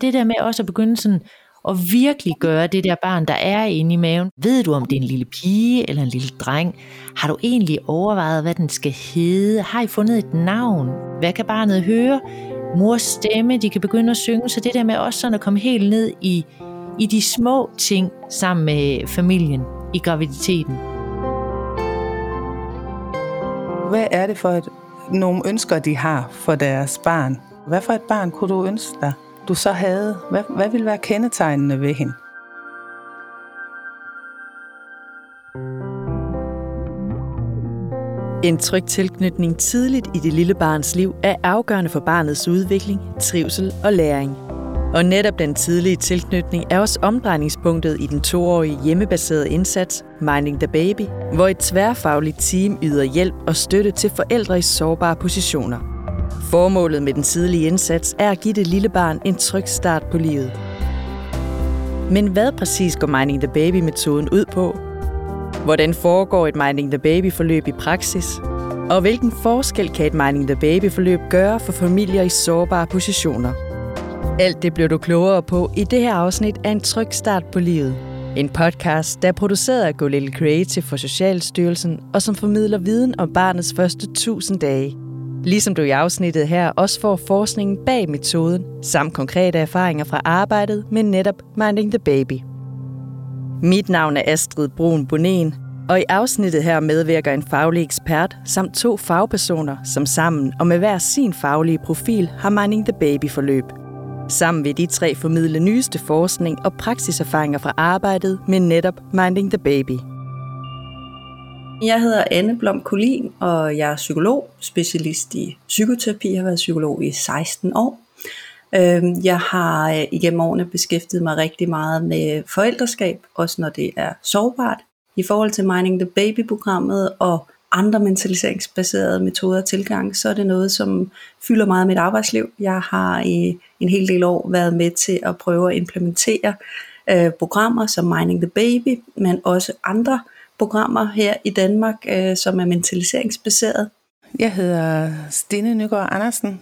Det der med også at begynde sådan at virkelig gøre det der barn, der er inde i maven. Ved du, om det er en lille pige eller en lille dreng? Har du egentlig overvejet, hvad den skal hedde? Har I fundet et navn? Hvad kan barnet høre? Mors stemme, de kan begynde at synge. Så det der med også sådan at komme helt ned i, i de små ting sammen med familien i graviditeten. Hvad er det for et, nogle ønsker, de har for deres barn? Hvad for et barn kunne du ønske dig, du så havde? Hvad, hvad ville være kendetegnende ved hende? En tryg tilknytning tidligt i det lille barns liv er afgørende for barnets udvikling, trivsel og læring. Og netop den tidlige tilknytning er også omdrejningspunktet i den toårige hjemmebaserede indsats Minding the Baby, hvor et tværfagligt team yder hjælp og støtte til forældre i sårbare positioner. Formålet med den tidlige indsats er at give det lille barn en tryg start på livet. Men hvad præcis går Minding the Baby-metoden ud på? Hvordan foregår et Minding the Baby-forløb i praksis? Og hvilken forskel kan et Minding the Baby-forløb gøre for familier i sårbare positioner? Alt det bliver du klogere på i det her afsnit af En Tryg Start på Livet. En podcast, der er produceret af Go Little Creative for Socialstyrelsen, og som formidler viden om barnets første 1000 dage. Ligesom du i afsnittet her også får forskningen bag metoden, samt konkrete erfaringer fra arbejdet med netop Minding the Baby. Mit navn er Astrid Brun Bonen, og i afsnittet her medvirker en faglig ekspert samt to fagpersoner, som sammen og med hver sin faglige profil har Minding the Baby forløb – Sammen vil de tre formidle nyeste forskning og praksiserfaringer fra arbejdet med netop Minding the Baby. Jeg hedder Anne Blom Kolin, og jeg er psykolog, specialist i psykoterapi. Jeg har været psykolog i 16 år. Øhm, jeg har øh, igennem årene beskæftiget mig rigtig meget med forældreskab, også når det er sårbart. I forhold til Mining the Baby-programmet og andre mentaliseringsbaserede metoder og tilgang, så er det noget, som fylder meget af mit arbejdsliv. Jeg har i en hel del år været med til at prøve at implementere øh, programmer som Mining the Baby, men også andre programmer her i Danmark, øh, som er mentaliseringsbaseret. Jeg hedder Stine Nygaard Andersen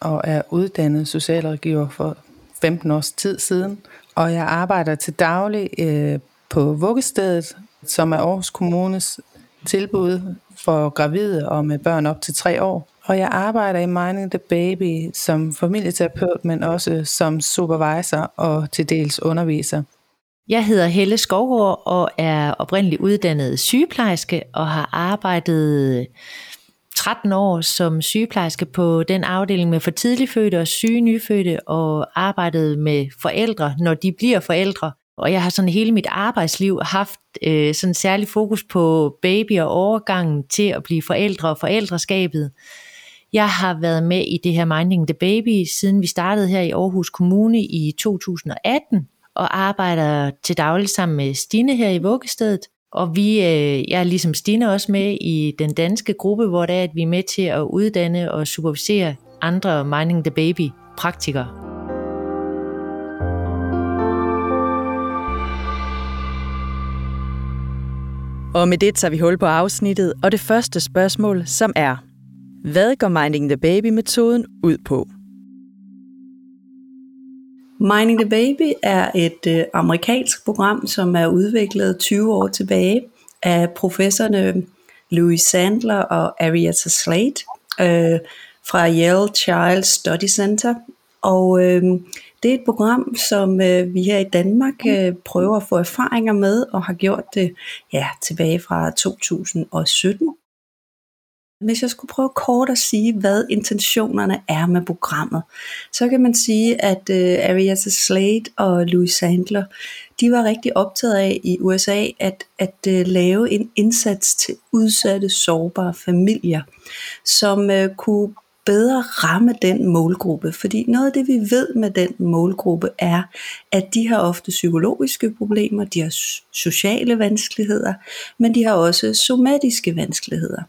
og er uddannet socialrådgiver for 15 års tid siden. Og jeg arbejder til daglig øh, på Vuggestedet, som er Aarhus Kommunes tilbud for gravide og med børn op til tre år. Og jeg arbejder i Mining the Baby som familieterapeut, men også som supervisor og til dels underviser. Jeg hedder Helle Skovgaard og er oprindeligt uddannet sygeplejerske og har arbejdet 13 år som sygeplejerske på den afdeling med for tidlig fødte og syge nyfødte og arbejdet med forældre, når de bliver forældre. Og jeg har sådan hele mit arbejdsliv haft øh, sådan særlig fokus på baby og overgangen til at blive forældre og forældreskabet. Jeg har været med i det her Minding the Baby, siden vi startede her i Aarhus Kommune i 2018, og arbejder til daglig sammen med Stine her i Vuggestedet. Og vi, øh, jeg er ligesom Stine også med i den danske gruppe, hvor det er, at vi er med til at uddanne og supervisere andre Mining the Baby praktikere. Og med det tager vi hul på afsnittet, og det første spørgsmål, som er, hvad går Minding the Baby-metoden ud på? Mining the Baby er et øh, amerikansk program, som er udviklet 20 år tilbage af professorerne Louis Sandler og Arietta Slate øh, fra Yale Child Study Center. Og øh, det er et program, som øh, vi her i Danmark øh, prøver at få erfaringer med, og har gjort det ja, tilbage fra 2017. Hvis jeg skulle prøve kort at sige, hvad intentionerne er med programmet, så kan man sige, at øh, uh, Arietta Slade og Louis Sandler, de var rigtig optaget af i USA at, at uh, lave en indsats til udsatte, sårbare familier, som uh, kunne bedre ramme den målgruppe. Fordi noget af det, vi ved med den målgruppe, er, at de har ofte psykologiske problemer, de har sociale vanskeligheder, men de har også somatiske vanskeligheder.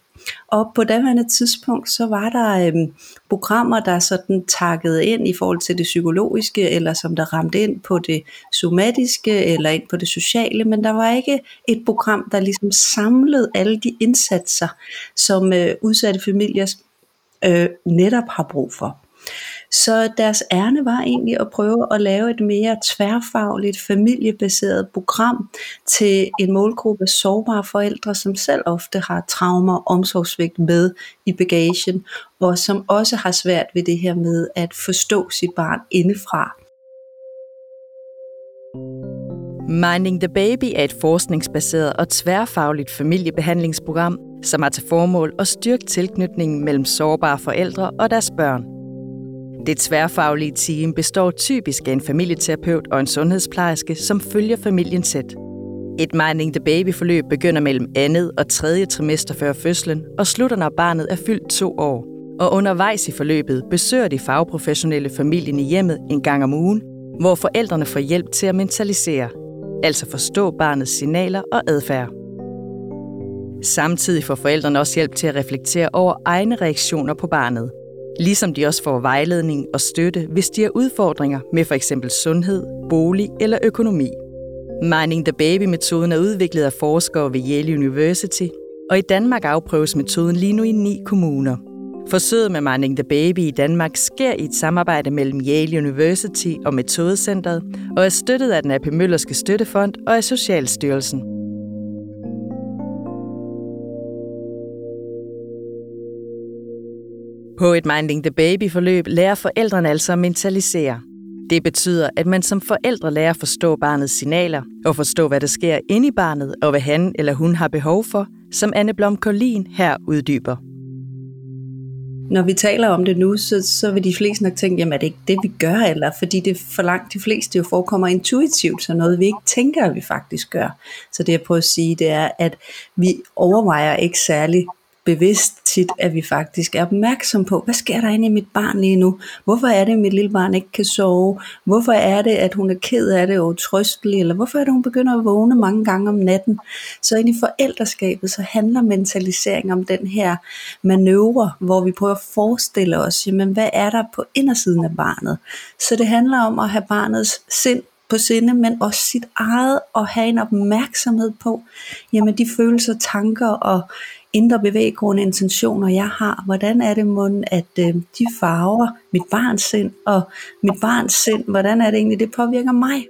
Og på daværende tidspunkt, så var der øhm, programmer, der sådan takkede ind i forhold til det psykologiske, eller som der ramte ind på det somatiske, eller ind på det sociale, men der var ikke et program, der ligesom samlede alle de indsatser, som øh, udsatte familier øh, netop har brug for. Så deres ærne var egentlig at prøve at lave et mere tværfagligt, familiebaseret program til en målgruppe af sårbare forældre, som selv ofte har traumer og omsorgsvigt med i bagagen, og som også har svært ved det her med at forstå sit barn indefra. Minding the Baby er et forskningsbaseret og tværfagligt familiebehandlingsprogram, som har til formål at styrke tilknytningen mellem sårbare forældre og deres børn. Det tværfaglige team består typisk af en familieterapeut og en sundhedsplejerske, som følger familien tæt. Et Minding the Baby-forløb begynder mellem andet og tredje trimester før fødslen og slutter, når barnet er fyldt to år. Og undervejs i forløbet besøger de fagprofessionelle familien i hjemmet en gang om ugen, hvor forældrene får hjælp til at mentalisere altså forstå barnets signaler og adfærd. Samtidig får forældrene også hjælp til at reflektere over egne reaktioner på barnet, ligesom de også får vejledning og støtte, hvis de har udfordringer med f.eks. sundhed, bolig eller økonomi. Mining the Baby-metoden er udviklet af forskere ved Yale University, og i Danmark afprøves metoden lige nu i ni kommuner – Forsøget med Mining the Baby i Danmark sker i et samarbejde mellem Yale University og Metodecentret og er støttet af den AP Møllerske Støttefond og af Socialstyrelsen. På et Minding the Baby-forløb lærer forældrene altså at mentalisere. Det betyder, at man som forældre lærer at forstå barnets signaler og forstå, hvad der sker inde i barnet og hvad han eller hun har behov for, som Anne Blom Collin her uddyber. Når vi taler om det nu, så, så vil de fleste nok tænke, jamen er det ikke det, vi gør, eller fordi det for langt de fleste jo forekommer intuitivt, så noget vi ikke tænker, at vi faktisk gør. Så det jeg prøver at sige, det er, at vi overvejer ikke særlig bevidst tit, at vi faktisk er opmærksom på, hvad sker der inde i mit barn lige nu? Hvorfor er det, at mit lille barn ikke kan sove? Hvorfor er det, at hun er ked af det og trøstelig? Eller hvorfor er det, at hun begynder at vågne mange gange om natten? Så ind i forældreskabet, så handler mentalisering om den her manøvre, hvor vi prøver at forestille os, jamen, hvad er der på indersiden af barnet? Så det handler om at have barnets sind på sinde, men også sit eget, og have en opmærksomhed på, jamen de følelser, tanker og indre bevæggrunde intentioner, jeg har. Hvordan er det mund, at øh, de farver mit barns sind, og mit barns sind, hvordan er det egentlig, det påvirker mig?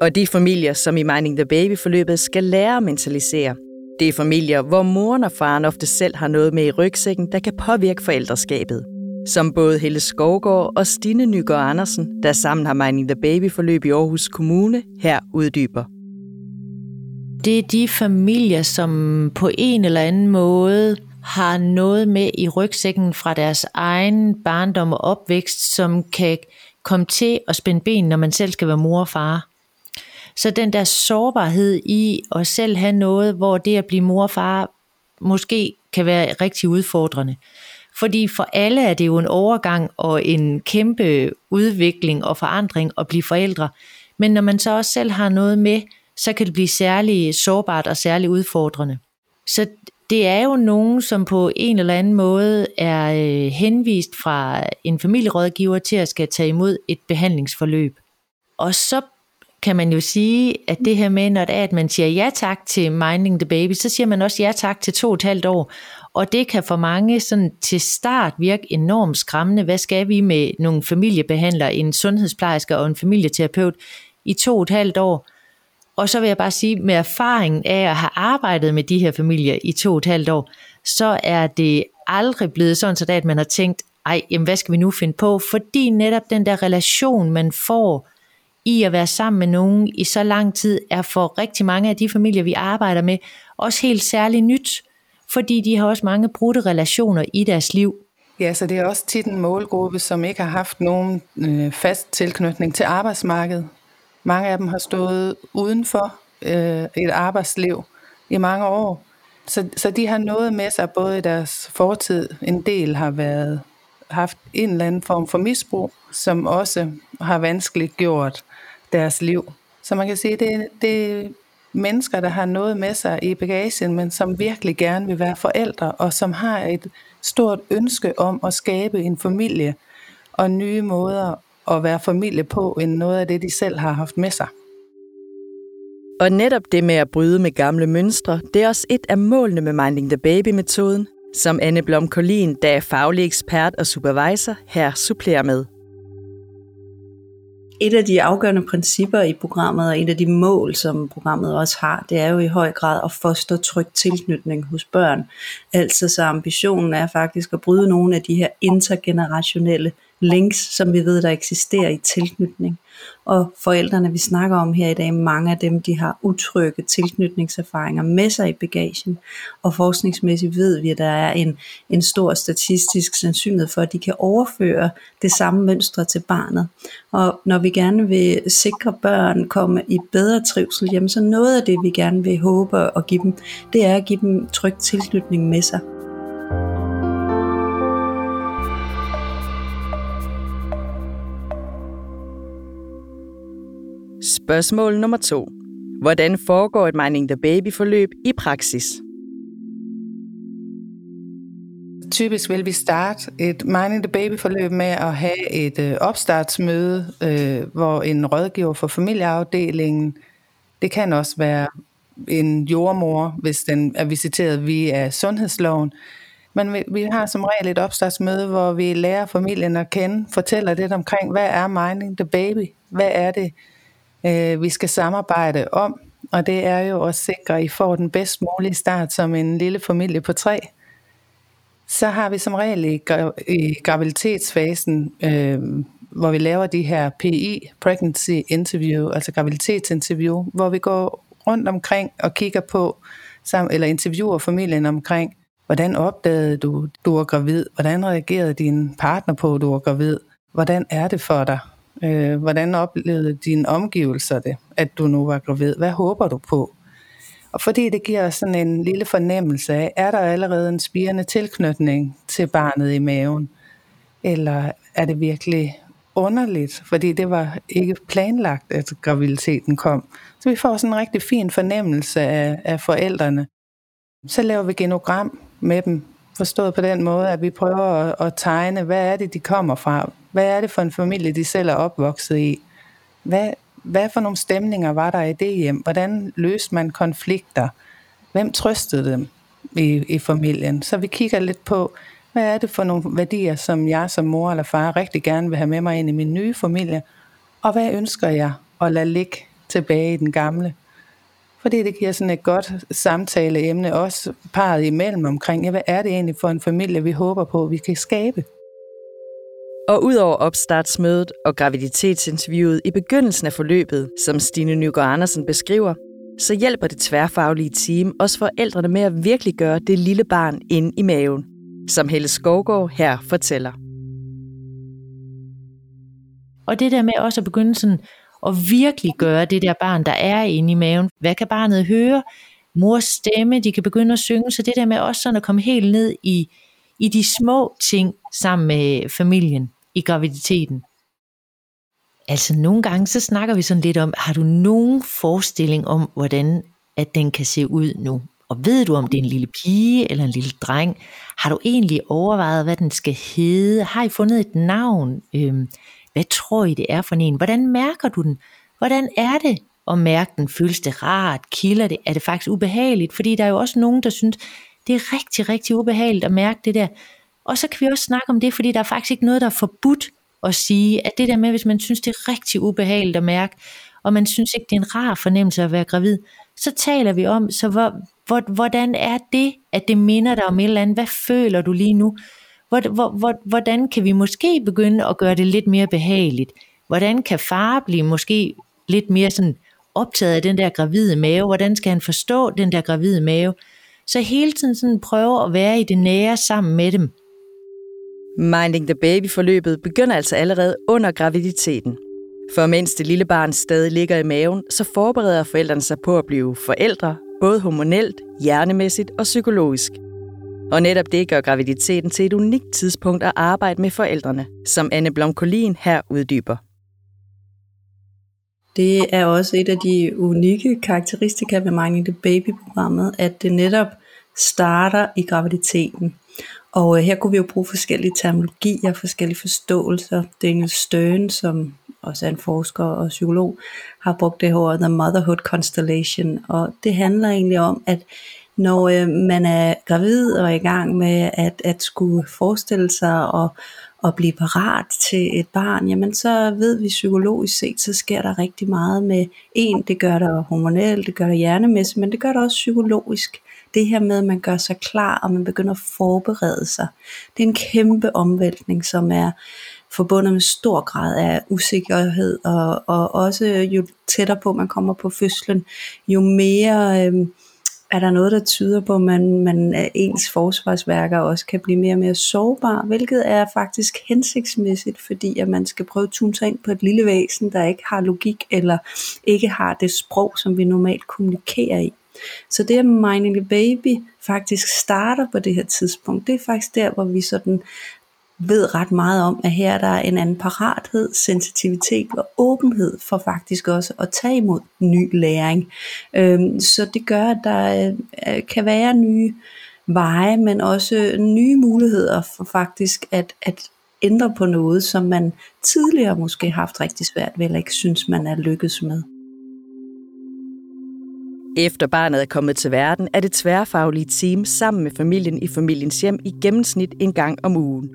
Og de familier, som i Mining the Baby-forløbet skal lære at mentalisere, det er familier, hvor moren og faren ofte selv har noget med i rygsækken, der kan påvirke forældreskabet. Som både Helle Skovgaard og Stine Nygaard Andersen, der sammen har Mining the Baby-forløb i Aarhus Kommune, her uddyber det er de familier, som på en eller anden måde har noget med i rygsækken fra deres egen barndom og opvækst, som kan komme til at spænde ben, når man selv skal være mor og far. Så den der sårbarhed i at selv have noget, hvor det at blive mor og far måske kan være rigtig udfordrende. Fordi for alle er det jo en overgang og en kæmpe udvikling og forandring at blive forældre. Men når man så også selv har noget med, så kan det blive særlig sårbart og særlig udfordrende. Så det er jo nogen, som på en eller anden måde er øh, henvist fra en familierådgiver til at skal tage imod et behandlingsforløb. Og så kan man jo sige, at det her med, når det er, at man siger ja tak til Minding the Baby, så siger man også ja tak til to og et halvt år. Og det kan for mange sådan til start virke enormt skræmmende. Hvad skal vi med nogle familiebehandlere, en sundhedsplejerske og en familieterapeut i to og et halvt år? Og så vil jeg bare sige, med erfaringen af at have arbejdet med de her familier i to og et halvt år, så er det aldrig blevet sådan, så at man har tænkt, ej, jamen hvad skal vi nu finde på? Fordi netop den der relation, man får i at være sammen med nogen i så lang tid, er for rigtig mange af de familier, vi arbejder med, også helt særligt nyt. Fordi de har også mange brudte relationer i deres liv. Ja, så det er også tit en målgruppe, som ikke har haft nogen øh, fast tilknytning til arbejdsmarkedet. Mange af dem har stået uden for øh, et arbejdsliv i mange år. Så, så de har noget med sig, både i deres fortid, en del har været haft en eller anden form for misbrug, som også har vanskeligt gjort deres liv. Så man kan sige, det, det er mennesker, der har noget med sig i bagagen, men som virkelig gerne vil være forældre, og som har et stort ønske om at skabe en familie og nye måder at være familie på, end noget af det, de selv har haft med sig. Og netop det med at bryde med gamle mønstre, det er også et af målene med Minding the Baby-metoden, som Anne Blom Collin, der er faglig ekspert og supervisor, her supplerer med. Et af de afgørende principper i programmet, og et af de mål, som programmet også har, det er jo i høj grad at foster tryg tilknytning hos børn. Altså så ambitionen er faktisk at bryde nogle af de her intergenerationelle links, som vi ved, der eksisterer i tilknytning. Og forældrene, vi snakker om her i dag, mange af dem, de har utrygge tilknytningserfaringer med sig i bagagen. Og forskningsmæssigt ved vi, at der er en, en stor statistisk sandsynlighed for, at de kan overføre det samme mønstre til barnet. Og når vi gerne vil sikre børn komme i bedre trivsel, jamen så noget af det, vi gerne vil håbe at give dem, det er at give dem tryg tilknytning med sig. Spørgsmål nummer to. Hvordan foregår et Mining the Baby-forløb i praksis? Typisk vil vi starte et Mining the Baby-forløb med at have et øh, opstartsmøde, øh, hvor en rådgiver for familieafdelingen, det kan også være en jordmor, hvis den er visiteret via sundhedsloven, men vi, vi har som regel et opstartsmøde, hvor vi lærer familien at kende, fortæller lidt omkring, hvad er Mining the Baby? Hvad er det, øh, vi skal samarbejde om, og det er jo at sikre, at I får den bedst mulige start som en lille familie på tre. Så har vi som regel i, i graviditetsfasen, øh, hvor vi laver de her PI, Pregnancy Interview, altså graviditetsinterview, hvor vi går rundt omkring og kigger på, eller interviewer familien omkring, hvordan opdagede du, du er gravid? Hvordan reagerede din partner på, at du er gravid? Hvordan er det for dig? Øh, hvordan oplevede dine omgivelser det, at du nu var gravid? Hvad håber du på? Og fordi det giver sådan en lille fornemmelse af, er der allerede en spirende tilknytning til barnet i maven? Eller er det virkelig underligt, fordi det var ikke planlagt, at graviditeten kom. Så vi får sådan en rigtig fin fornemmelse af, af forældrene. Så laver vi genogram med dem, forstået på den måde, at vi prøver at, at tegne, hvad er det, de kommer fra? Hvad er det for en familie, de selv er opvokset i? Hvad, hvad for nogle stemninger var der i det hjem? Hvordan løste man konflikter? Hvem trøstede dem i, i familien? Så vi kigger lidt på, hvad er det for nogle værdier, som jeg som mor eller far rigtig gerne vil have med mig ind i min nye familie? Og hvad ønsker jeg at lade ligge tilbage i den gamle? Fordi det giver sådan et godt samtaleemne, også parret imellem omkring, ja, hvad er det egentlig for en familie, vi håber på, vi kan skabe? Og udover opstartsmødet og graviditetsinterviewet i begyndelsen af forløbet, som Stine Nygaard Andersen beskriver, så hjælper det tværfaglige team også forældrene med at virkelig gøre det lille barn ind i maven, som Helle Skovgaard her fortæller. Og det der med også at begynde sådan at virkelig gøre det der barn, der er inde i maven. Hvad kan barnet høre? Mors stemme, de kan begynde at synge, så det der med også sådan at komme helt ned i, i de små ting sammen med familien i graviditeten. Altså nogle gange, så snakker vi sådan lidt om, har du nogen forestilling om, hvordan at den kan se ud nu? Og ved du, om det er en lille pige eller en lille dreng? Har du egentlig overvejet, hvad den skal hedde? Har I fundet et navn? Øhm, hvad tror I, det er for en? Hvordan mærker du den? Hvordan er det at mærke den? Føles det rart? Kilder det? Er det faktisk ubehageligt? Fordi der er jo også nogen, der synes, det er rigtig, rigtig ubehageligt at mærke det der. Og så kan vi også snakke om det, fordi der er faktisk ikke noget, der er forbudt at sige, at det der med, hvis man synes, det er rigtig ubehageligt at mærke, og man synes ikke, det er en rar fornemmelse at være gravid, så taler vi om, så hvor, hvor, hvordan er det, at det minder dig om et eller andet? Hvad føler du lige nu? Hvordan kan vi måske begynde at gøre det lidt mere behageligt? Hvordan kan far blive måske lidt mere sådan optaget af den der gravide mave? Hvordan skal han forstå den der gravide mave? Så hele tiden sådan prøve at være i det nære sammen med dem. Minding the Baby-forløbet begynder altså allerede under graviditeten. For mens det lille barn stadig ligger i maven, så forbereder forældrene sig på at blive forældre, både hormonelt, hjernemæssigt og psykologisk – og netop det gør graviditeten til et unikt tidspunkt at arbejde med forældrene, som Anne Blomkolin her uddyber. Det er også et af de unikke karakteristika ved Minding the Baby-programmet, at det netop starter i graviditeten. Og øh, her kunne vi jo bruge forskellige terminologier, forskellige forståelser. Daniel Stern, som også er en forsker og psykolog, har brugt det her ord, The Motherhood Constellation. Og det handler egentlig om, at når øh, man er gravid og er i gang med at, at skulle forestille sig og, og blive parat til et barn, jamen så ved vi psykologisk set, så sker der rigtig meget med en, det gør der hormonelt, det gør der hjernemæssigt, men det gør der også psykologisk. Det her med, at man gør sig klar, og man begynder at forberede sig. Det er en kæmpe omvæltning, som er forbundet med stor grad af usikkerhed, og, og også jo tættere på man kommer på fødslen, jo mere øh, er der noget, der tyder på, at man, man, ens forsvarsværker også kan blive mere og mere sårbar, hvilket er faktisk hensigtsmæssigt, fordi at man skal prøve at tune sig ind på et lille væsen, der ikke har logik, eller ikke har det sprog, som vi normalt kommunikerer i. Så det, at Mining Baby faktisk starter på det her tidspunkt, det er faktisk der, hvor vi sådan ved ret meget om, at her der er en anden parathed, sensitivitet og åbenhed for faktisk også at tage imod ny læring. Øhm, så det gør, at der øh, kan være nye veje, men også nye muligheder for faktisk at, at ændre på noget, som man tidligere måske har haft rigtig svært ved, eller ikke synes, man er lykkedes med. Efter barnet er kommet til verden, er det tværfaglige team sammen med familien i familiens hjem i gennemsnit en gang om ugen.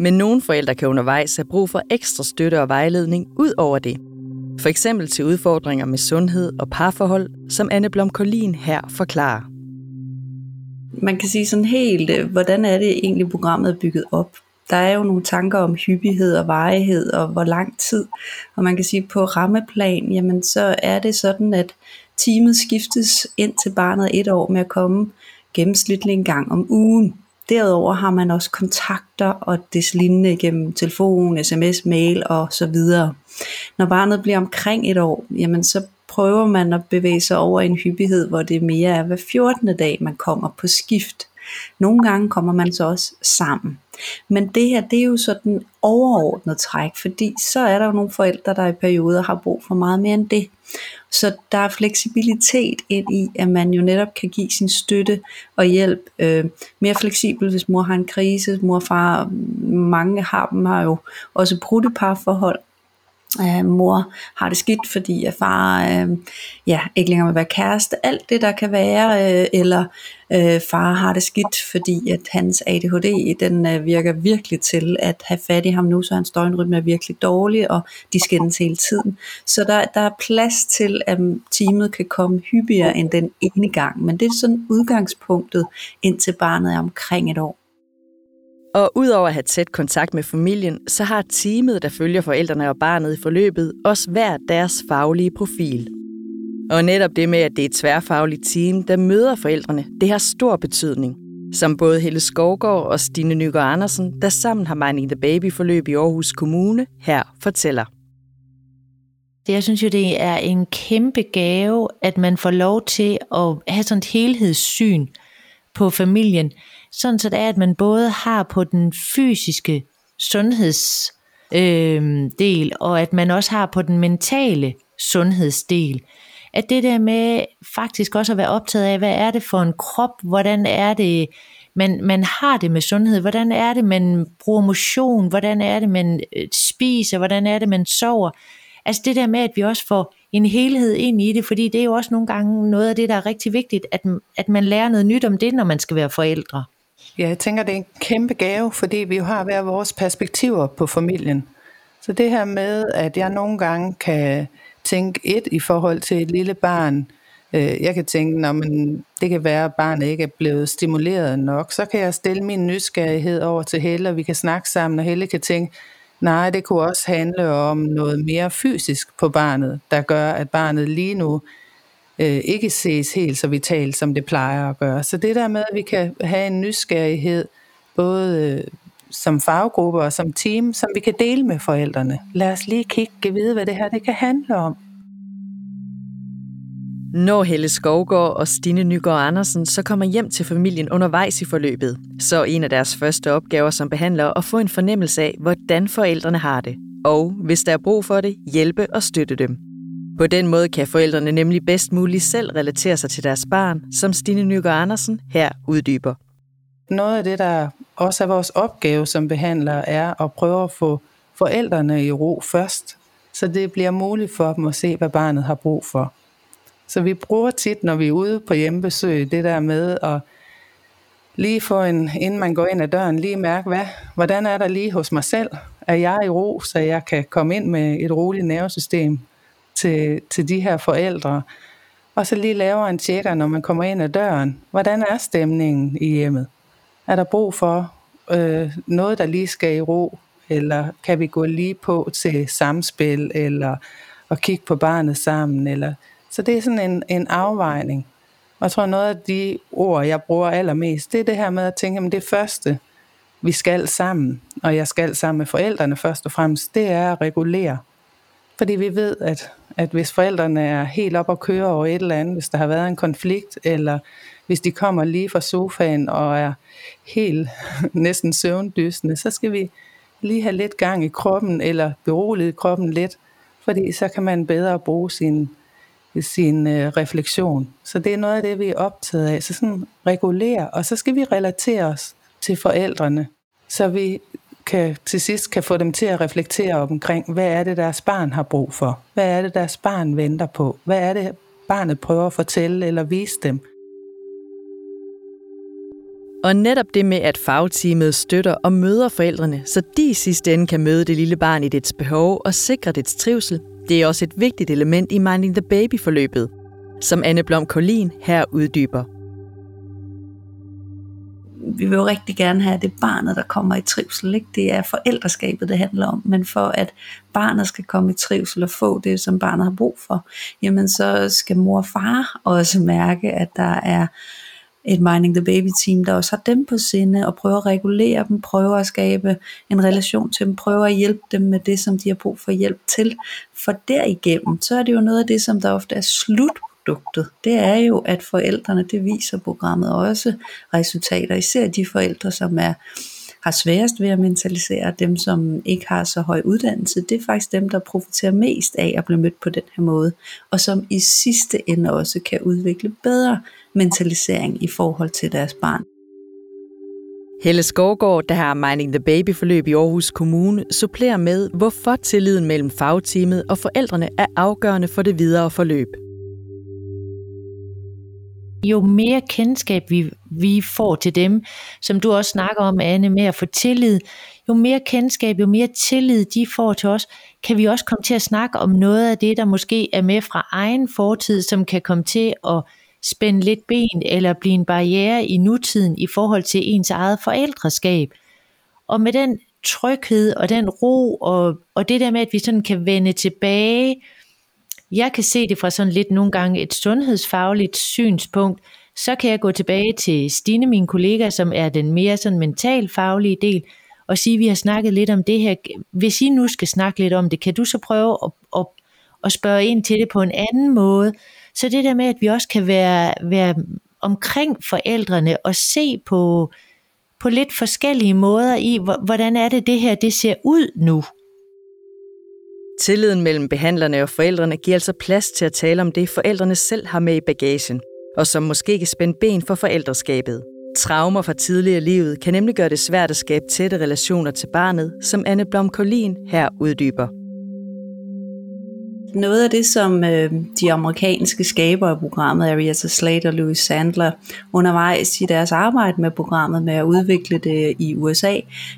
Men nogle forældre kan undervejs have brug for ekstra støtte og vejledning ud over det. For eksempel til udfordringer med sundhed og parforhold, som Anne Blom Collin her forklarer. Man kan sige sådan helt, øh, hvordan er det egentlig programmet er bygget op? Der er jo nogle tanker om hyppighed og varighed og hvor lang tid. Og man kan sige på rammeplan, jamen så er det sådan, at teamet skiftes ind til barnet et år med at komme gennemsnitlig en gang om ugen. Derudover har man også kontakter og des lignende gennem telefon, sms, mail og så videre. Når barnet bliver omkring et år, jamen så prøver man at bevæge sig over en hyppighed, hvor det mere er hver 14. dag, man kommer på skift. Nogle gange kommer man så også sammen. Men det her, det er jo sådan overordnet træk, fordi så er der jo nogle forældre, der i perioder har brug for meget mere end det. Så der er fleksibilitet ind i, at man jo netop kan give sin støtte og hjælp øh, mere fleksibel, hvis mor har en krise, mor og far, mange har dem har jo også brudte parforhold, øh, mor har det skidt, fordi at far øh, ja, ikke længere vil være kæreste, alt det der kan være, øh, eller øh, far har det skidt, fordi at hans ADHD, den øh, virker virkelig til at have fat i ham nu, så hans døgnrytme er virkelig dårlig, og de skændes hele tiden. Så der, der er plads til, at teamet kan komme hyppigere end den ene gang, men det er sådan udgangspunktet, indtil barnet er omkring et år. Og udover at have tæt kontakt med familien, så har teamet, der følger forældrene og barnet i forløbet, også hver deres faglige profil. Og netop det med, at det er et tværfagligt team, der møder forældrene, det har stor betydning. Som både Helle Skovgaard og Stine Nygaard Andersen, der sammen har Mining the Baby forløb i Aarhus Kommune, her fortæller. Jeg synes jo, det er en kæmpe gave, at man får lov til at have sådan et helhedssyn på familien, sådan så det er, at man både har på den fysiske sundhedsdel, øh, del, og at man også har på den mentale sundhedsdel. At det der med faktisk også at være optaget af, hvad er det for en krop, hvordan er det, man, man har det med sundhed, hvordan er det, man bruger motion, hvordan er det, man øh, spiser, hvordan er det, man sover. Altså det der med, at vi også får en helhed ind i det, fordi det er jo også nogle gange noget af det, der er rigtig vigtigt, at, at man lærer noget nyt om det, når man skal være forældre. Ja, jeg tænker, det er en kæmpe gave, fordi vi jo har hver vores perspektiver på familien. Så det her med, at jeg nogle gange kan tænke et i forhold til et lille barn, øh, jeg kan tænke, når man, det kan være, at barnet ikke er blevet stimuleret nok, så kan jeg stille min nysgerrighed over til Helle, og vi kan snakke sammen, og Helle kan tænke, nej, det kunne også handle om noget mere fysisk på barnet, der gør, at barnet lige nu øh, ikke ses helt så vitalt, som det plejer at gøre. Så det der med, at vi kan have en nysgerrighed, både øh, som faggrupper og som team, som vi kan dele med forældrene. Lad os lige kigge vide, hvad det her det kan handle om. Når Helle Skovgaard og Stine Nygaard Andersen så kommer hjem til familien undervejs i forløbet, så er en af deres første opgaver som behandler at få en fornemmelse af, hvordan forældrene har det, og hvis der er brug for det, hjælpe og støtte dem. På den måde kan forældrene nemlig bedst muligt selv relatere sig til deres barn, som Stine Nygaard Andersen her uddyber. Noget af det, der også er vores opgave som behandler, er at prøve at få forældrene i ro først, så det bliver muligt for dem at se, hvad barnet har brug for. Så vi bruger tit, når vi er ude på hjemmebesøg, det der med at lige få en, inden man går ind ad døren, lige mærke, hvad, hvordan er der lige hos mig selv? Er jeg i ro, så jeg kan komme ind med et roligt nervesystem til, til de her forældre? Og så lige laver en tjekker, når man kommer ind ad døren. Hvordan er stemningen i hjemmet? Er der brug for øh, noget, der lige skal i ro? Eller kan vi gå lige på til samspil, eller at kigge på barnet sammen? Eller... Så det er sådan en, en afvejning. Og jeg tror, noget af de ord, jeg bruger allermest, det er det her med at tænke, at det første, vi skal sammen, og jeg skal sammen med forældrene først og fremmest, det er at regulere. Fordi vi ved, at, at hvis forældrene er helt op og kører over et eller andet, hvis der har været en konflikt, eller hvis de kommer lige fra sofaen og er helt næsten søvndysende, så skal vi lige have lidt gang i kroppen, eller berolige kroppen lidt, fordi så kan man bedre bruge sin sin øh, refleksion. Så det er noget af det, vi er optaget af. Så sådan regulere, og så skal vi relatere os til forældrene, så vi kan, til sidst kan få dem til at reflektere omkring, hvad er det, deres barn har brug for? Hvad er det, deres barn venter på? Hvad er det, barnet prøver at fortælle eller vise dem? Og netop det med, at fagteamet støtter og møder forældrene, så de i sidste ende kan møde det lille barn i dets behov og sikre dets trivsel, det er også et vigtigt element i Minding the Baby-forløbet, som Anne Blom Kolin her uddyber. Vi vil jo rigtig gerne have, at det barnet, der kommer i trivsel. Ikke? Det er forældreskabet, det handler om. Men for at barnet skal komme i trivsel og få det, som barnet har brug for, jamen så skal mor og far også mærke, at der er et Minding the Baby team, der også har dem på sinde, og prøver at regulere dem, prøver at skabe en relation til dem, prøver at hjælpe dem med det, som de har brug for hjælp til. For derigennem, så er det jo noget af det, som der ofte er slut produktet, Det er jo, at forældrene, det viser programmet også resultater, især de forældre, som er har sværest ved at mentalisere, dem som ikke har så høj uddannelse, det er faktisk dem, der profiterer mest af at blive mødt på den her måde, og som i sidste ende også kan udvikle bedre mentalisering i forhold til deres barn. Helle Skovgaard, der har Mining the Baby forløb i Aarhus Kommune, supplerer med, hvorfor tilliden mellem fagteamet og forældrene er afgørende for det videre forløb. Jo mere kendskab vi, vi får til dem, som du også snakker om, Anne, med at få tillid, jo mere kendskab, jo mere tillid de får til os, kan vi også komme til at snakke om noget af det, der måske er med fra egen fortid, som kan komme til at spænde lidt ben eller blive en barriere i nutiden i forhold til ens eget forældreskab. Og med den tryghed og den ro og, og det der med, at vi sådan kan vende tilbage, jeg kan se det fra sådan lidt nogle gange et sundhedsfagligt synspunkt, så kan jeg gå tilbage til Stine, min kollega, som er den mere sådan mentalfaglige del, og sige, at vi har snakket lidt om det her. Hvis I nu skal snakke lidt om det, kan du så prøve at, at, at spørge ind til det på en anden måde, så det der med, at vi også kan være, være omkring forældrene og se på, på lidt forskellige måder i, hvordan er det, det her det ser ud nu. Tilliden mellem behandlerne og forældrene giver altså plads til at tale om det, forældrene selv har med i bagagen, og som måske kan spænde ben for forældreskabet. Traumer fra tidligere livet kan nemlig gøre det svært at skabe tætte relationer til barnet, som Anne Blom Collin her uddyber. Noget af det, som øh, de amerikanske skabere af programmet, Arietta Slate og Louis Sandler, undervejs i deres arbejde med programmet med at udvikle det i USA,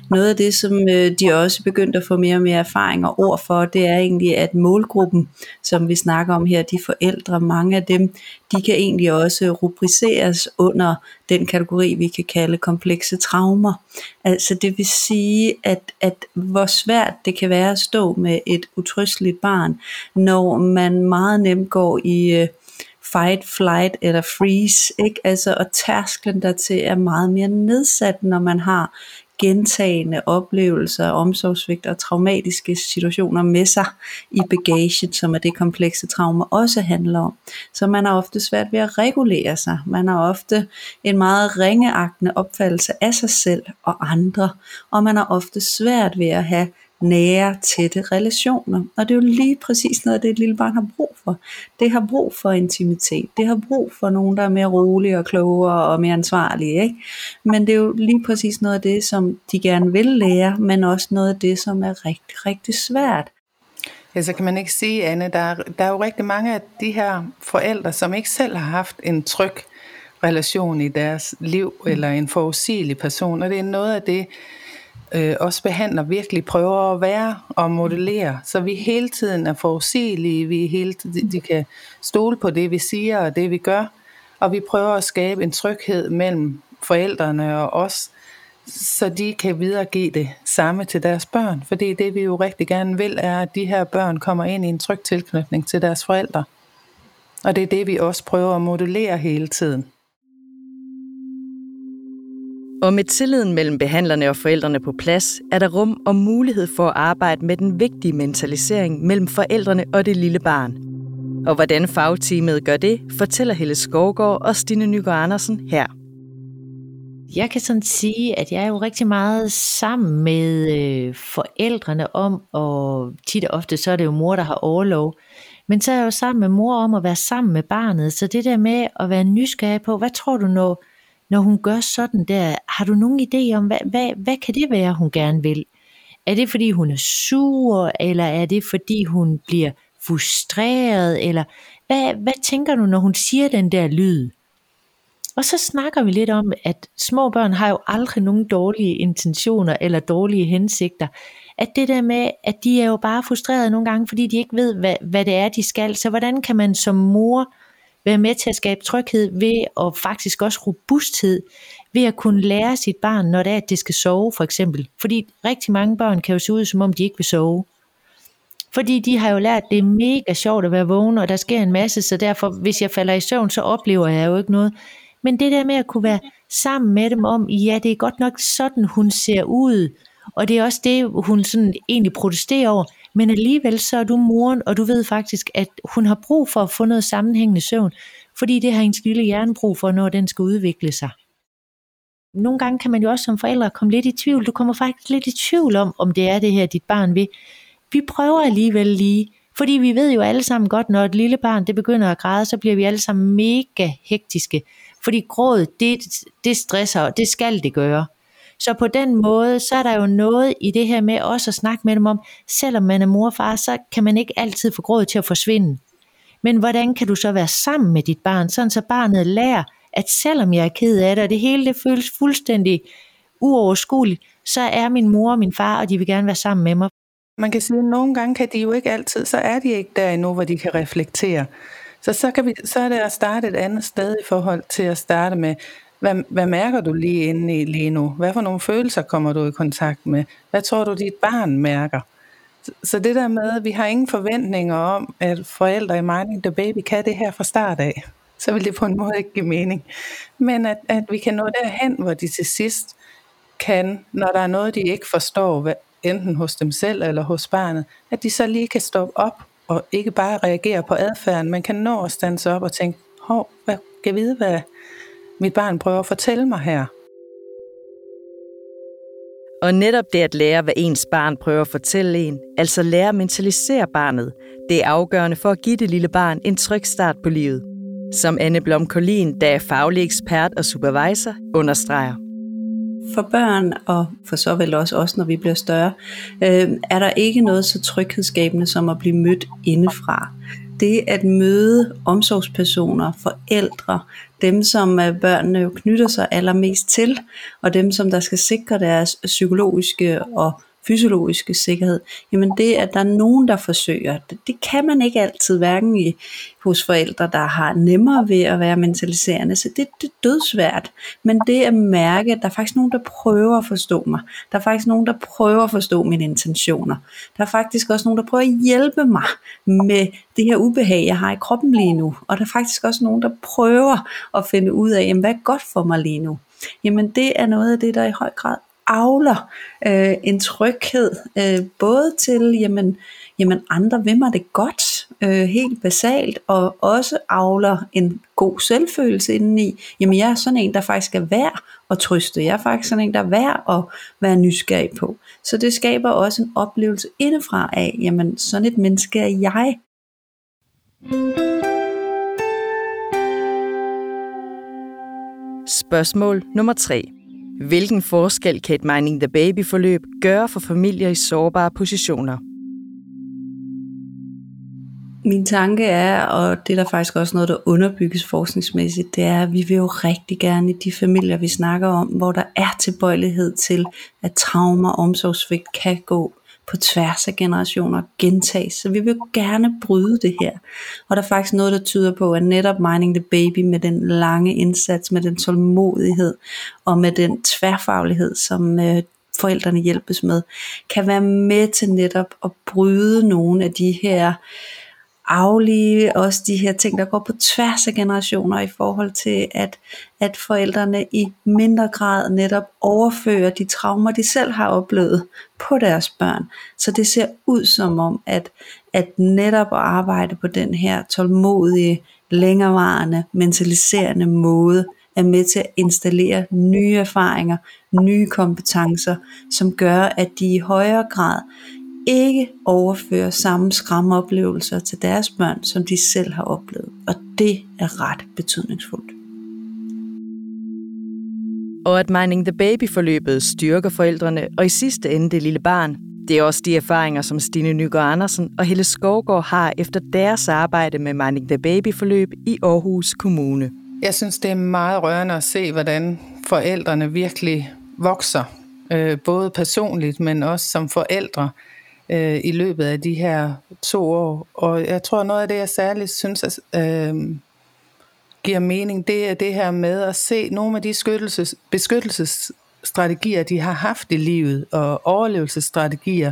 noget af det, som øh, de også begyndte at få mere og mere erfaring og ord for, det er egentlig, at målgruppen, som vi snakker om her, de forældre, mange af dem, de kan egentlig også rubriceres under den kategori, vi kan kalde komplekse traumer. Altså det vil sige, at, at hvor svært det kan være at stå med et utrysteligt barn, når man meget nemt går i øh, fight, flight eller freeze, ikke? Altså, og tærsklen dertil er meget mere nedsat, når man har gentagende oplevelser, omsorgsvigt og traumatiske situationer med sig i bagagen, som er det komplekse trauma også handler om. Så man har ofte svært ved at regulere sig. Man har ofte en meget ringeagtende opfattelse af sig selv og andre, og man har ofte svært ved at have nære, tætte relationer. Og det er jo lige præcis noget, det et lille barn har brug for. Det har brug for intimitet. Det har brug for nogen, der er mere rolige og klogere og mere ansvarlige. Ikke? Men det er jo lige præcis noget af det, som de gerne vil lære, men også noget af det, som er rigtig, rigtig svært. Ja, så kan man ikke sige, Anne, der er, der er jo rigtig mange af de her forældre, som ikke selv har haft en tryg relation i deres liv, mm. eller en forudsigelig person, og det er noget af det, øh, os behandler virkelig prøver at være og modellere, så vi hele tiden er forudsigelige, vi hele tiden, de kan stole på det, vi siger og det, vi gør, og vi prøver at skabe en tryghed mellem forældrene og os, så de kan videregive det samme til deres børn. Fordi det vi jo rigtig gerne vil, er, at de her børn kommer ind i en tryg tilknytning til deres forældre. Og det er det, vi også prøver at modellere hele tiden. Og med tilliden mellem behandlerne og forældrene på plads, er der rum og mulighed for at arbejde med den vigtige mentalisering mellem forældrene og det lille barn. Og hvordan fagteamet gør det, fortæller Helle Skovgaard og Stine Nygaard Andersen her. Jeg kan sådan sige, at jeg er jo rigtig meget sammen med øh, forældrene om, og tit og ofte så er det jo mor, der har overlov, men så er jeg jo sammen med mor om at være sammen med barnet, så det der med at være nysgerrig på, hvad tror du, når, når hun gør sådan der, har du nogen idé om, hvad, hvad, hvad kan det være, hun gerne vil? Er det fordi hun er sur, eller er det fordi hun bliver frustreret, eller hvad, hvad tænker du, når hun siger den der lyd? Og så snakker vi lidt om, at små børn har jo aldrig nogen dårlige intentioner eller dårlige hensigter. At det der med, at de er jo bare frustrerede nogle gange, fordi de ikke ved, hvad, hvad det er, de skal. Så hvordan kan man som mor være med til at skabe tryghed ved, og faktisk også robusthed, ved at kunne lære sit barn, når det er, at det skal sove for eksempel. Fordi rigtig mange børn kan jo se ud, som om de ikke vil sove. Fordi de har jo lært, at det er mega sjovt at være vågen, og der sker en masse, så derfor, hvis jeg falder i søvn, så oplever jeg jo ikke noget. Men det der med at kunne være sammen med dem om, ja, det er godt nok sådan, hun ser ud, og det er også det, hun sådan egentlig protesterer over, men alligevel så er du moren, og du ved faktisk, at hun har brug for at få noget sammenhængende søvn, fordi det har hendes lille hjerne brug for, når den skal udvikle sig. Nogle gange kan man jo også som forældre komme lidt i tvivl. Du kommer faktisk lidt i tvivl om, om det er det her, dit barn vil. Vi prøver alligevel lige, fordi vi ved jo alle sammen godt, når et lille barn det begynder at græde, så bliver vi alle sammen mega hektiske. Fordi gråd, det, det stresser, og det skal det gøre. Så på den måde, så er der jo noget i det her med også at snakke med dem om, selvom man er mor og far, så kan man ikke altid få grådet til at forsvinde. Men hvordan kan du så være sammen med dit barn, sådan så barnet lærer, at selvom jeg er ked af det, og det hele det føles fuldstændig uoverskueligt, så er min mor og min far, og de vil gerne være sammen med mig. Man kan sige, at nogle gange kan de jo ikke altid, så er de ikke der endnu, hvor de kan reflektere. Så, så, kan vi, så er det at starte et andet sted i forhold til at starte med, hvad, hvad mærker du lige inde i lige nu? Hvad for nogle følelser kommer du i kontakt med? Hvad tror du, dit barn mærker? Så, det der med, at vi har ingen forventninger om, at forældre i Mining the Baby kan det her fra start af, så vil det på en måde ikke give mening. Men at, at vi kan nå derhen, hvor de til sidst kan, når der er noget, de ikke forstår, enten hos dem selv eller hos barnet, at de så lige kan stoppe op og ikke bare reagere på adfærden, man kan nå at stanse op og tænke, hov, hvad kan jeg vide, hvad mit barn prøver at fortælle mig her? Og netop det at lære, hvad ens barn prøver at fortælle en, altså lære at mentalisere barnet, det er afgørende for at give det lille barn en tryg start på livet. Som Anne Blom Collin, der er faglig ekspert og supervisor, understreger. For børn, og for så vel også os, når vi bliver større, øh, er der ikke noget så tryghedsskabende som at blive mødt indefra. Det at møde omsorgspersoner, forældre, dem som børnene jo knytter sig allermest til, og dem som der skal sikre deres psykologiske og fysiologiske sikkerhed, jamen det, at der er nogen, der forsøger, det, det kan man ikke altid, hverken i, hos forældre, der har nemmere ved at være mentaliserende, så det, det er dødsvært. Men det at mærke, at der er faktisk nogen, der prøver at forstå mig. Der er faktisk nogen, der prøver at forstå mine intentioner. Der er faktisk også nogen, der prøver at hjælpe mig med det her ubehag, jeg har i kroppen lige nu. Og der er faktisk også nogen, der prøver at finde ud af, jamen, hvad er godt for mig lige nu. Jamen det er noget af det, der i høj grad avler øh, en tryghed, øh, både til, jamen, jamen andre vil mig det godt, øh, helt basalt, og også avler en god selvfølelse indeni. Jamen jeg er sådan en, der faktisk er værd at trøste. Jeg er faktisk sådan en, der er værd at være nysgerrig på. Så det skaber også en oplevelse indefra af, jamen sådan et menneske er jeg. Spørgsmål nummer 3. Hvilken forskel kan et Mining the Baby-forløb gøre for familier i sårbare positioner? Min tanke er, og det er der faktisk også noget, der underbygges forskningsmæssigt, det er, at vi vil jo rigtig gerne i de familier, vi snakker om, hvor der er tilbøjelighed til, at traumer og omsorgsvigt kan gå på tværs af generationer gentages. Så vi vil gerne bryde det her. Og der er faktisk noget, der tyder på, at netop Mining the Baby med den lange indsats, med den tålmodighed og med den tværfaglighed, som øh, forældrene hjælpes med, kan være med til netop at bryde nogle af de her aflige også de her ting, der går på tværs af generationer i forhold til, at, at forældrene i mindre grad netop overfører de traumer, de selv har oplevet på deres børn. Så det ser ud som om, at, at netop at arbejde på den her tålmodige, længerevarende, mentaliserende måde, er med til at installere nye erfaringer, nye kompetencer, som gør, at de i højere grad ikke overfører samme skræmmeoplevelser til deres børn, som de selv har oplevet. Og det er ret betydningsfuldt. Og at Mining the Baby-forløbet styrker forældrene, og i sidste ende det lille barn. Det er også de erfaringer, som Stine Nygaard Andersen og Helle Skovgaard har efter deres arbejde med Mining the Baby-forløb i Aarhus Kommune. Jeg synes, det er meget rørende at se, hvordan forældrene virkelig vokser, øh, både personligt, men også som forældre øh, i løbet af de her to år. Og jeg tror, noget af det, jeg særligt synes øh, giver mening, det er det her med at se nogle af de skyttelses, beskyttelsesstrategier, de har haft i livet, og overlevelsesstrategier,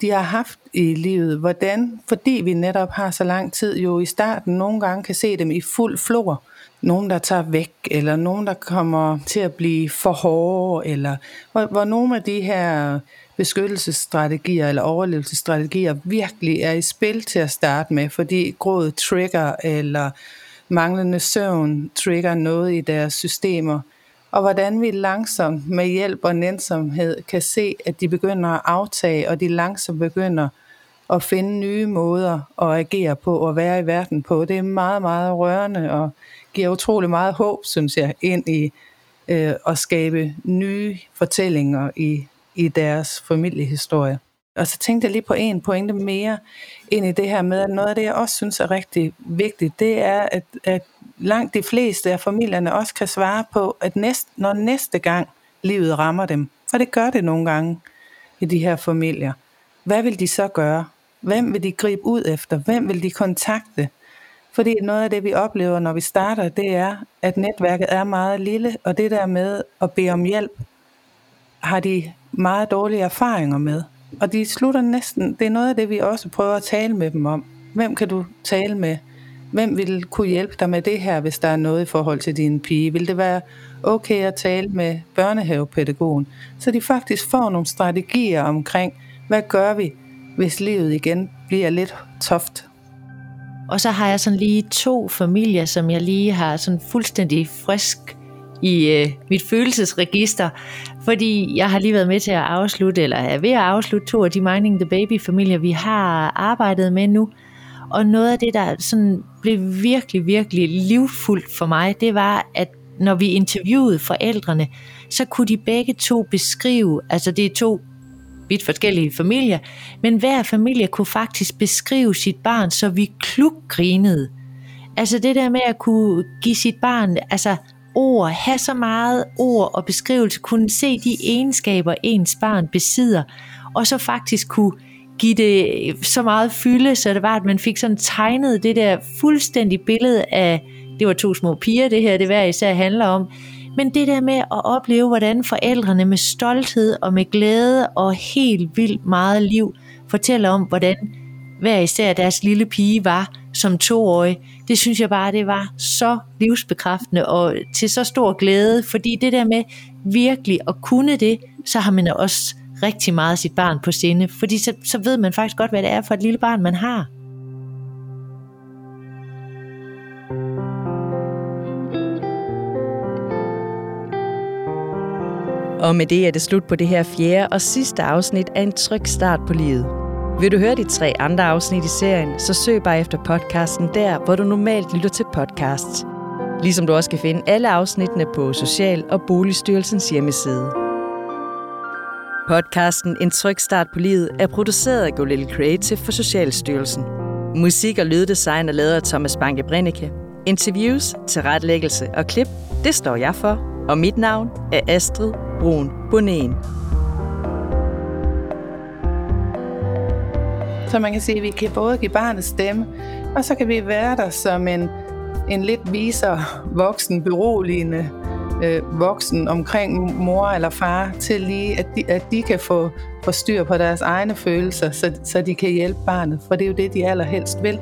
de har haft i livet. Hvordan? Fordi vi netop har så lang tid jo i starten nogle gange kan se dem i fuld flor. Nogen, der tager væk, eller nogen, der kommer til at blive for hårde, eller hvor, hvor nogle af de her beskyttelsesstrategier eller overlevelsesstrategier virkelig er i spil til at starte med, fordi gråd trigger eller manglende søvn trigger noget i deres systemer. Og hvordan vi langsomt med hjælp og nænsomhed kan se, at de begynder at aftage, og de langsomt begynder at finde nye måder at agere på og være i verden på. Det er meget, meget rørende og giver utrolig meget håb, synes jeg, ind i øh, at skabe nye fortællinger i i deres familiehistorie. Og så tænkte jeg lige på en pointe mere ind i det her med, at noget af det, jeg også synes er rigtig vigtigt, det er, at, at langt de fleste af familierne også kan svare på, at næste, når næste gang livet rammer dem, for det gør det nogle gange i de her familier, hvad vil de så gøre? Hvem vil de gribe ud efter? Hvem vil de kontakte? Fordi noget af det, vi oplever, når vi starter, det er, at netværket er meget lille, og det der med at bede om hjælp, har de meget dårlige erfaringer med. Og de slutter næsten, det er noget af det, vi også prøver at tale med dem om. Hvem kan du tale med? Hvem vil kunne hjælpe dig med det her, hvis der er noget i forhold til din pige? Vil det være okay at tale med børnehavepædagogen? Så de faktisk får nogle strategier omkring, hvad gør vi, hvis livet igen bliver lidt toft? Og så har jeg sådan lige to familier, som jeg lige har sådan fuldstændig frisk i øh, mit følelsesregister, fordi jeg har lige været med til at afslutte, eller er ved at afslutte to af de Mining the Baby-familier, vi har arbejdet med nu. Og noget af det, der sådan blev virkelig, virkelig livfuldt for mig, det var, at når vi interviewede forældrene, så kunne de begge to beskrive, altså det er to vidt forskellige familier, men hver familie kunne faktisk beskrive sit barn, så vi klukgrinede. Altså det der med at kunne give sit barn altså ord, have så meget ord og beskrivelse, kunne se de egenskaber, ens barn besidder, og så faktisk kunne give det så meget fylde, så det var, at man fik sådan tegnet det der fuldstændig billede af, det var to små piger, det her det hver især handler om, men det der med at opleve, hvordan forældrene med stolthed og med glæde og helt vildt meget liv fortæller om, hvordan hver især deres lille pige var som toårig, det synes jeg bare, det var så livsbekræftende og til så stor glæde, fordi det der med virkelig at kunne det, så har man også rigtig meget sit barn på sinde, fordi så, så ved man faktisk godt, hvad det er for et lille barn, man har. Og med det er det slut på det her fjerde og sidste afsnit af En Tryg Start på Livet. Vil du høre de tre andre afsnit i serien, så søg bare efter podcasten der, hvor du normalt lytter til podcasts. Ligesom du også kan finde alle afsnittene på Social- og Boligstyrelsens hjemmeside. Podcasten En tryg start på livet er produceret af Go Little Creative for Socialstyrelsen. Musik og lyddesign er lavet af Thomas Banke Brennecke. Interviews, tilrettelæggelse og klip, det står jeg for. Og mit navn er Astrid Brun Bonen. Så man kan sige, at vi kan både give barnet stemme, og så kan vi være der som en, en lidt viser voksen, beroligende øh, voksen omkring mor eller far, til lige, at de, at de kan få, få styr på deres egne følelser, så, så de kan hjælpe barnet. For det er jo det, de allerhelst vil.